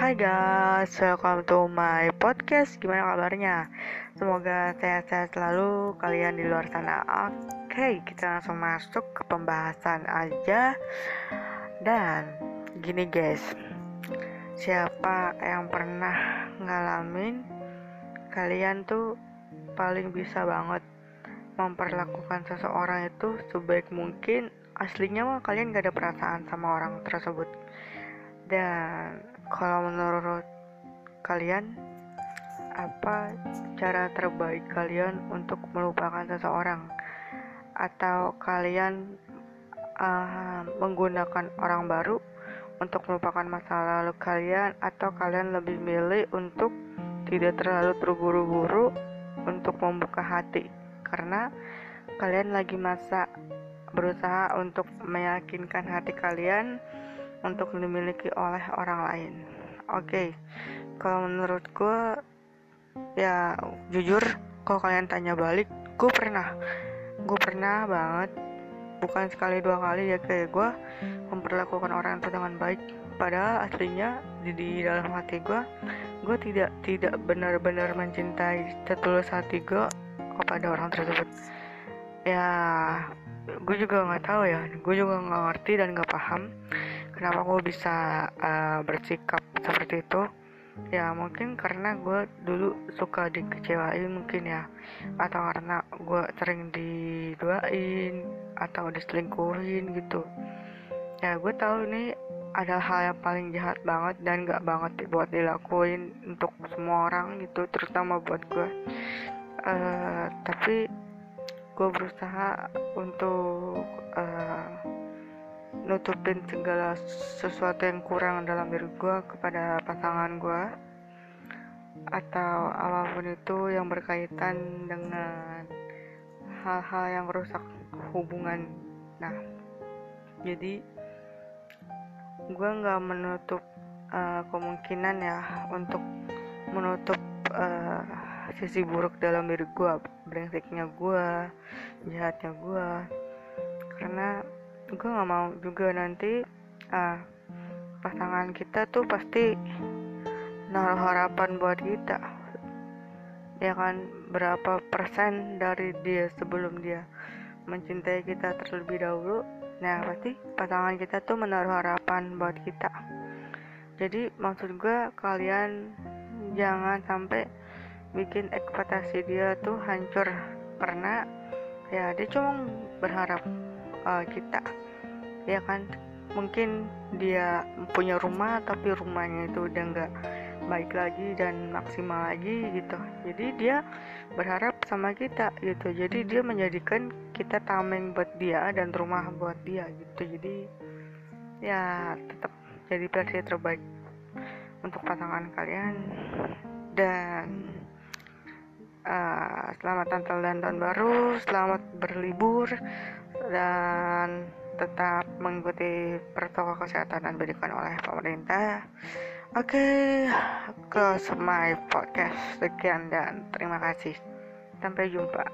Hai guys, welcome to my podcast. Gimana kabarnya? Semoga sehat-sehat selalu kalian di luar sana. Oke, kita langsung masuk ke pembahasan aja. Dan gini guys, siapa yang pernah ngalamin kalian tuh paling bisa banget memperlakukan seseorang itu sebaik mungkin aslinya mah kalian gak ada perasaan sama orang tersebut dan kalau menurut kalian apa cara terbaik kalian untuk melupakan seseorang? Atau kalian uh, menggunakan orang baru untuk melupakan masa lalu kalian? Atau kalian lebih milih untuk tidak terlalu terburu-buru untuk membuka hati? Karena kalian lagi masa berusaha untuk meyakinkan hati kalian untuk dimiliki oleh orang lain. Oke, okay. kalau menurut gue ya jujur kalau kalian tanya balik, gue pernah, gue pernah banget bukan sekali dua kali ya kayak gue memperlakukan orang itu dengan baik padahal aslinya di, di dalam hati gue gue tidak tidak benar-benar mencintai setulus hati gue kepada orang tersebut ya gue juga nggak tahu ya gue juga nggak ngerti dan nggak paham kenapa gue bisa uh, bersikap seperti itu? Ya mungkin karena gue dulu suka dikecewain mungkin ya. Atau karena gue sering diduain atau diselingkuhin gitu. Ya gue tahu ini ada hal yang paling jahat banget dan gak banget buat dilakuin untuk semua orang gitu terutama buat gue uh, tapi gue berusaha untuk uh, nutupin segala sesuatu yang kurang dalam diri gue kepada pasangan gue atau apa pun itu yang berkaitan dengan hal-hal yang rusak hubungan. Nah jadi gue nggak menutup uh, kemungkinan ya untuk menutup uh, sisi buruk dalam diri gue brengseknya gue jahatnya gue karena gue nggak mau juga nanti uh, pasangan kita tuh pasti naruh harapan buat kita. Ya kan berapa persen dari dia sebelum dia mencintai kita terlebih dahulu nah pasti pasangan kita tuh menaruh harapan buat kita. Jadi maksud gue kalian jangan sampai bikin ekspektasi dia tuh hancur. Karena ya dia cuma berharap uh, kita ya kan? Mungkin dia punya rumah tapi rumahnya itu udah nggak baik lagi dan maksimal lagi gitu. Jadi dia berharap sama kita gitu. Jadi dia menjadikan kita tameng buat dia dan rumah buat dia gitu. Jadi ya tetap jadi versi terbaik untuk pasangan kalian. Dan uh, selamat Natal dan tahun baru, selamat berlibur dan tetap mengikuti protokol kesehatan yang diberikan oleh pemerintah. Oke, okay, ke my podcast sekian dan terima kasih. Sampai jumpa.